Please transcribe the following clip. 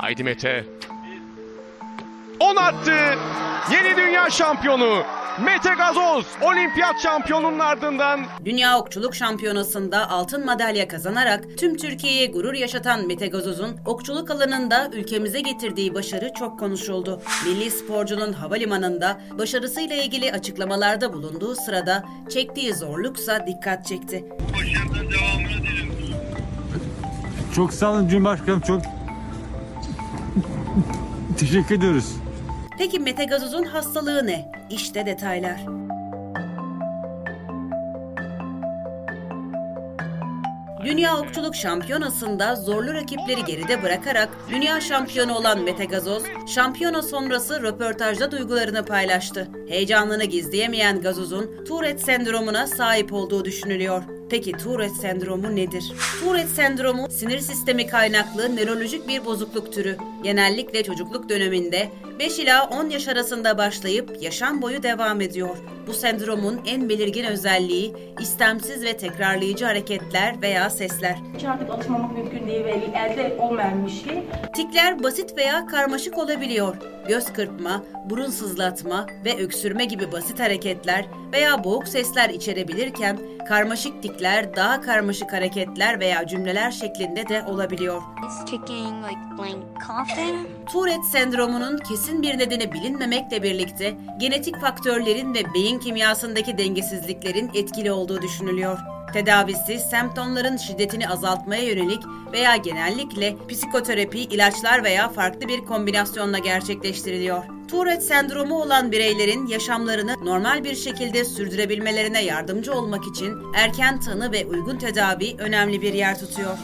Haydi Mete. 10 attı. Yeni dünya şampiyonu. Mete Gazoz olimpiyat şampiyonunun ardından Dünya Okçuluk Şampiyonası'nda altın madalya kazanarak tüm Türkiye'ye gurur yaşatan Mete Gazoz'un okçuluk alanında ülkemize getirdiği başarı çok konuşuldu. Milli sporcunun havalimanında başarısıyla ilgili açıklamalarda bulunduğu sırada çektiği zorluksa dikkat çekti. Başarının devamını diliyorum. Çok sağ olun Cumhurbaşkanım çok teşekkür ediyoruz. Peki Mete Gazoz'un hastalığı ne? İşte detaylar. Dünya Okçuluk Şampiyonası'nda zorlu rakipleri geride bırakarak dünya şampiyonu olan Mete Gazoz, şampiyona sonrası röportajda duygularını paylaştı. Heyecanını gizleyemeyen Gazoz'un Tourette sendromuna sahip olduğu düşünülüyor. Peki Tourette sendromu nedir? Tourette sendromu sinir sistemi kaynaklı nörolojik bir bozukluk türü. Genellikle çocukluk döneminde 5 ila 10 yaş arasında başlayıp yaşam boyu devam ediyor. Bu sendromun en belirgin özelliği istemsiz ve tekrarlayıcı hareketler veya sesler. için artık alışmamak mümkün değil ve elde olmayan bir şey. Tikler basit veya karmaşık olabiliyor. Göz kırpma, burun sızlatma ve öksürme gibi basit hareketler veya boğuk sesler içerebilirken karmaşık tikler daha karmaşık hareketler veya cümleler şeklinde de olabiliyor. Tourette sendromunun kesin bir nedeni bilinmemekle birlikte genetik faktörlerin ve beyin kimyasındaki dengesizliklerin etkili olduğu düşünülüyor. Tedavisi semptomların şiddetini azaltmaya yönelik veya genellikle psikoterapi, ilaçlar veya farklı bir kombinasyonla gerçekleştiriliyor. Tourette sendromu olan bireylerin yaşamlarını normal bir şekilde sürdürebilmelerine yardımcı olmak için erken tanı ve uygun tedavi önemli bir yer tutuyor.